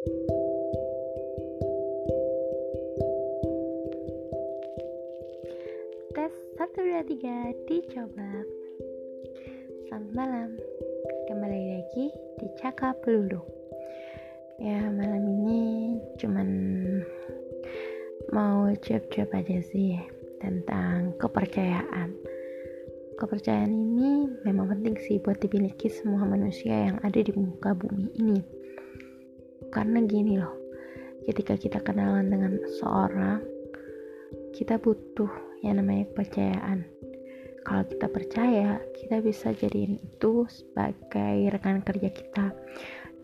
Tes 1, 2, 3 dicoba. Selamat malam. Kembali lagi di Cakap Pelulu Ya malam ini cuman mau cuap-cuap aja sih Tentang kepercayaan. Kepercayaan ini memang penting sih buat dimiliki semua manusia yang ada di muka bumi ini. Karena gini loh, ketika kita kenalan dengan seorang, kita butuh yang namanya kepercayaan. Kalau kita percaya, kita bisa jadiin itu sebagai rekan kerja kita.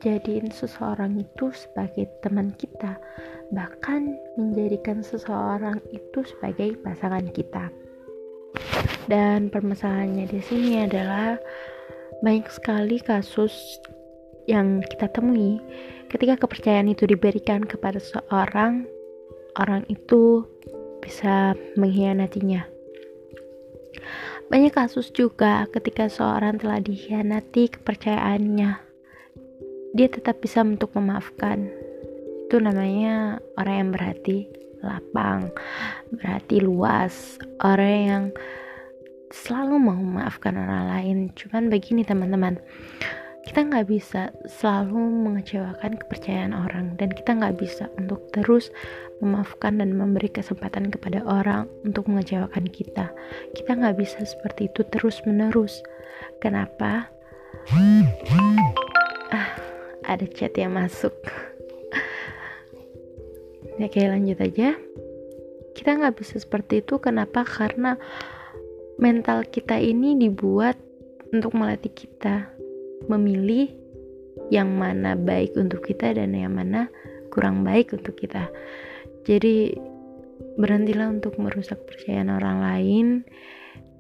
Jadiin seseorang itu sebagai teman kita, bahkan menjadikan seseorang itu sebagai pasangan kita. Dan permasalahannya di sini adalah banyak sekali kasus yang kita temui ketika kepercayaan itu diberikan kepada seorang orang itu bisa mengkhianatinya. Banyak kasus juga ketika seorang telah dikhianati kepercayaannya, dia tetap bisa untuk memaafkan. Itu namanya orang yang berhati lapang, berhati luas, orang yang selalu mau memaafkan orang lain cuman begini teman-teman kita nggak bisa selalu mengecewakan kepercayaan orang dan kita nggak bisa untuk terus memaafkan dan memberi kesempatan kepada orang untuk mengecewakan kita. Kita nggak bisa seperti itu terus menerus kenapa? Ah ada chat yang masuk. Ya kayak lanjut aja. Kita nggak bisa seperti itu kenapa? Karena mental kita ini dibuat untuk melatih kita memilih yang mana baik untuk kita dan yang mana kurang baik untuk kita. Jadi berhentilah untuk merusak kepercayaan orang lain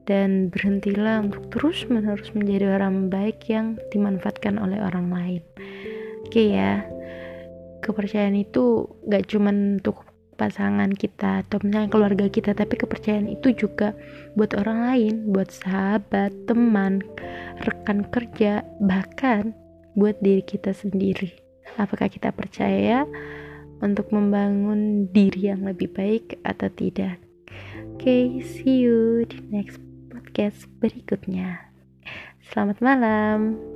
dan berhentilah untuk terus-menerus menjadi orang baik yang dimanfaatkan oleh orang lain. Oke ya. Kepercayaan itu gak cuma untuk pasangan kita atau misalnya keluarga kita tapi kepercayaan itu juga buat orang lain buat sahabat teman rekan kerja bahkan buat diri kita sendiri. Apakah kita percaya untuk membangun diri yang lebih baik atau tidak? Oke okay, see you di next podcast berikutnya. Selamat malam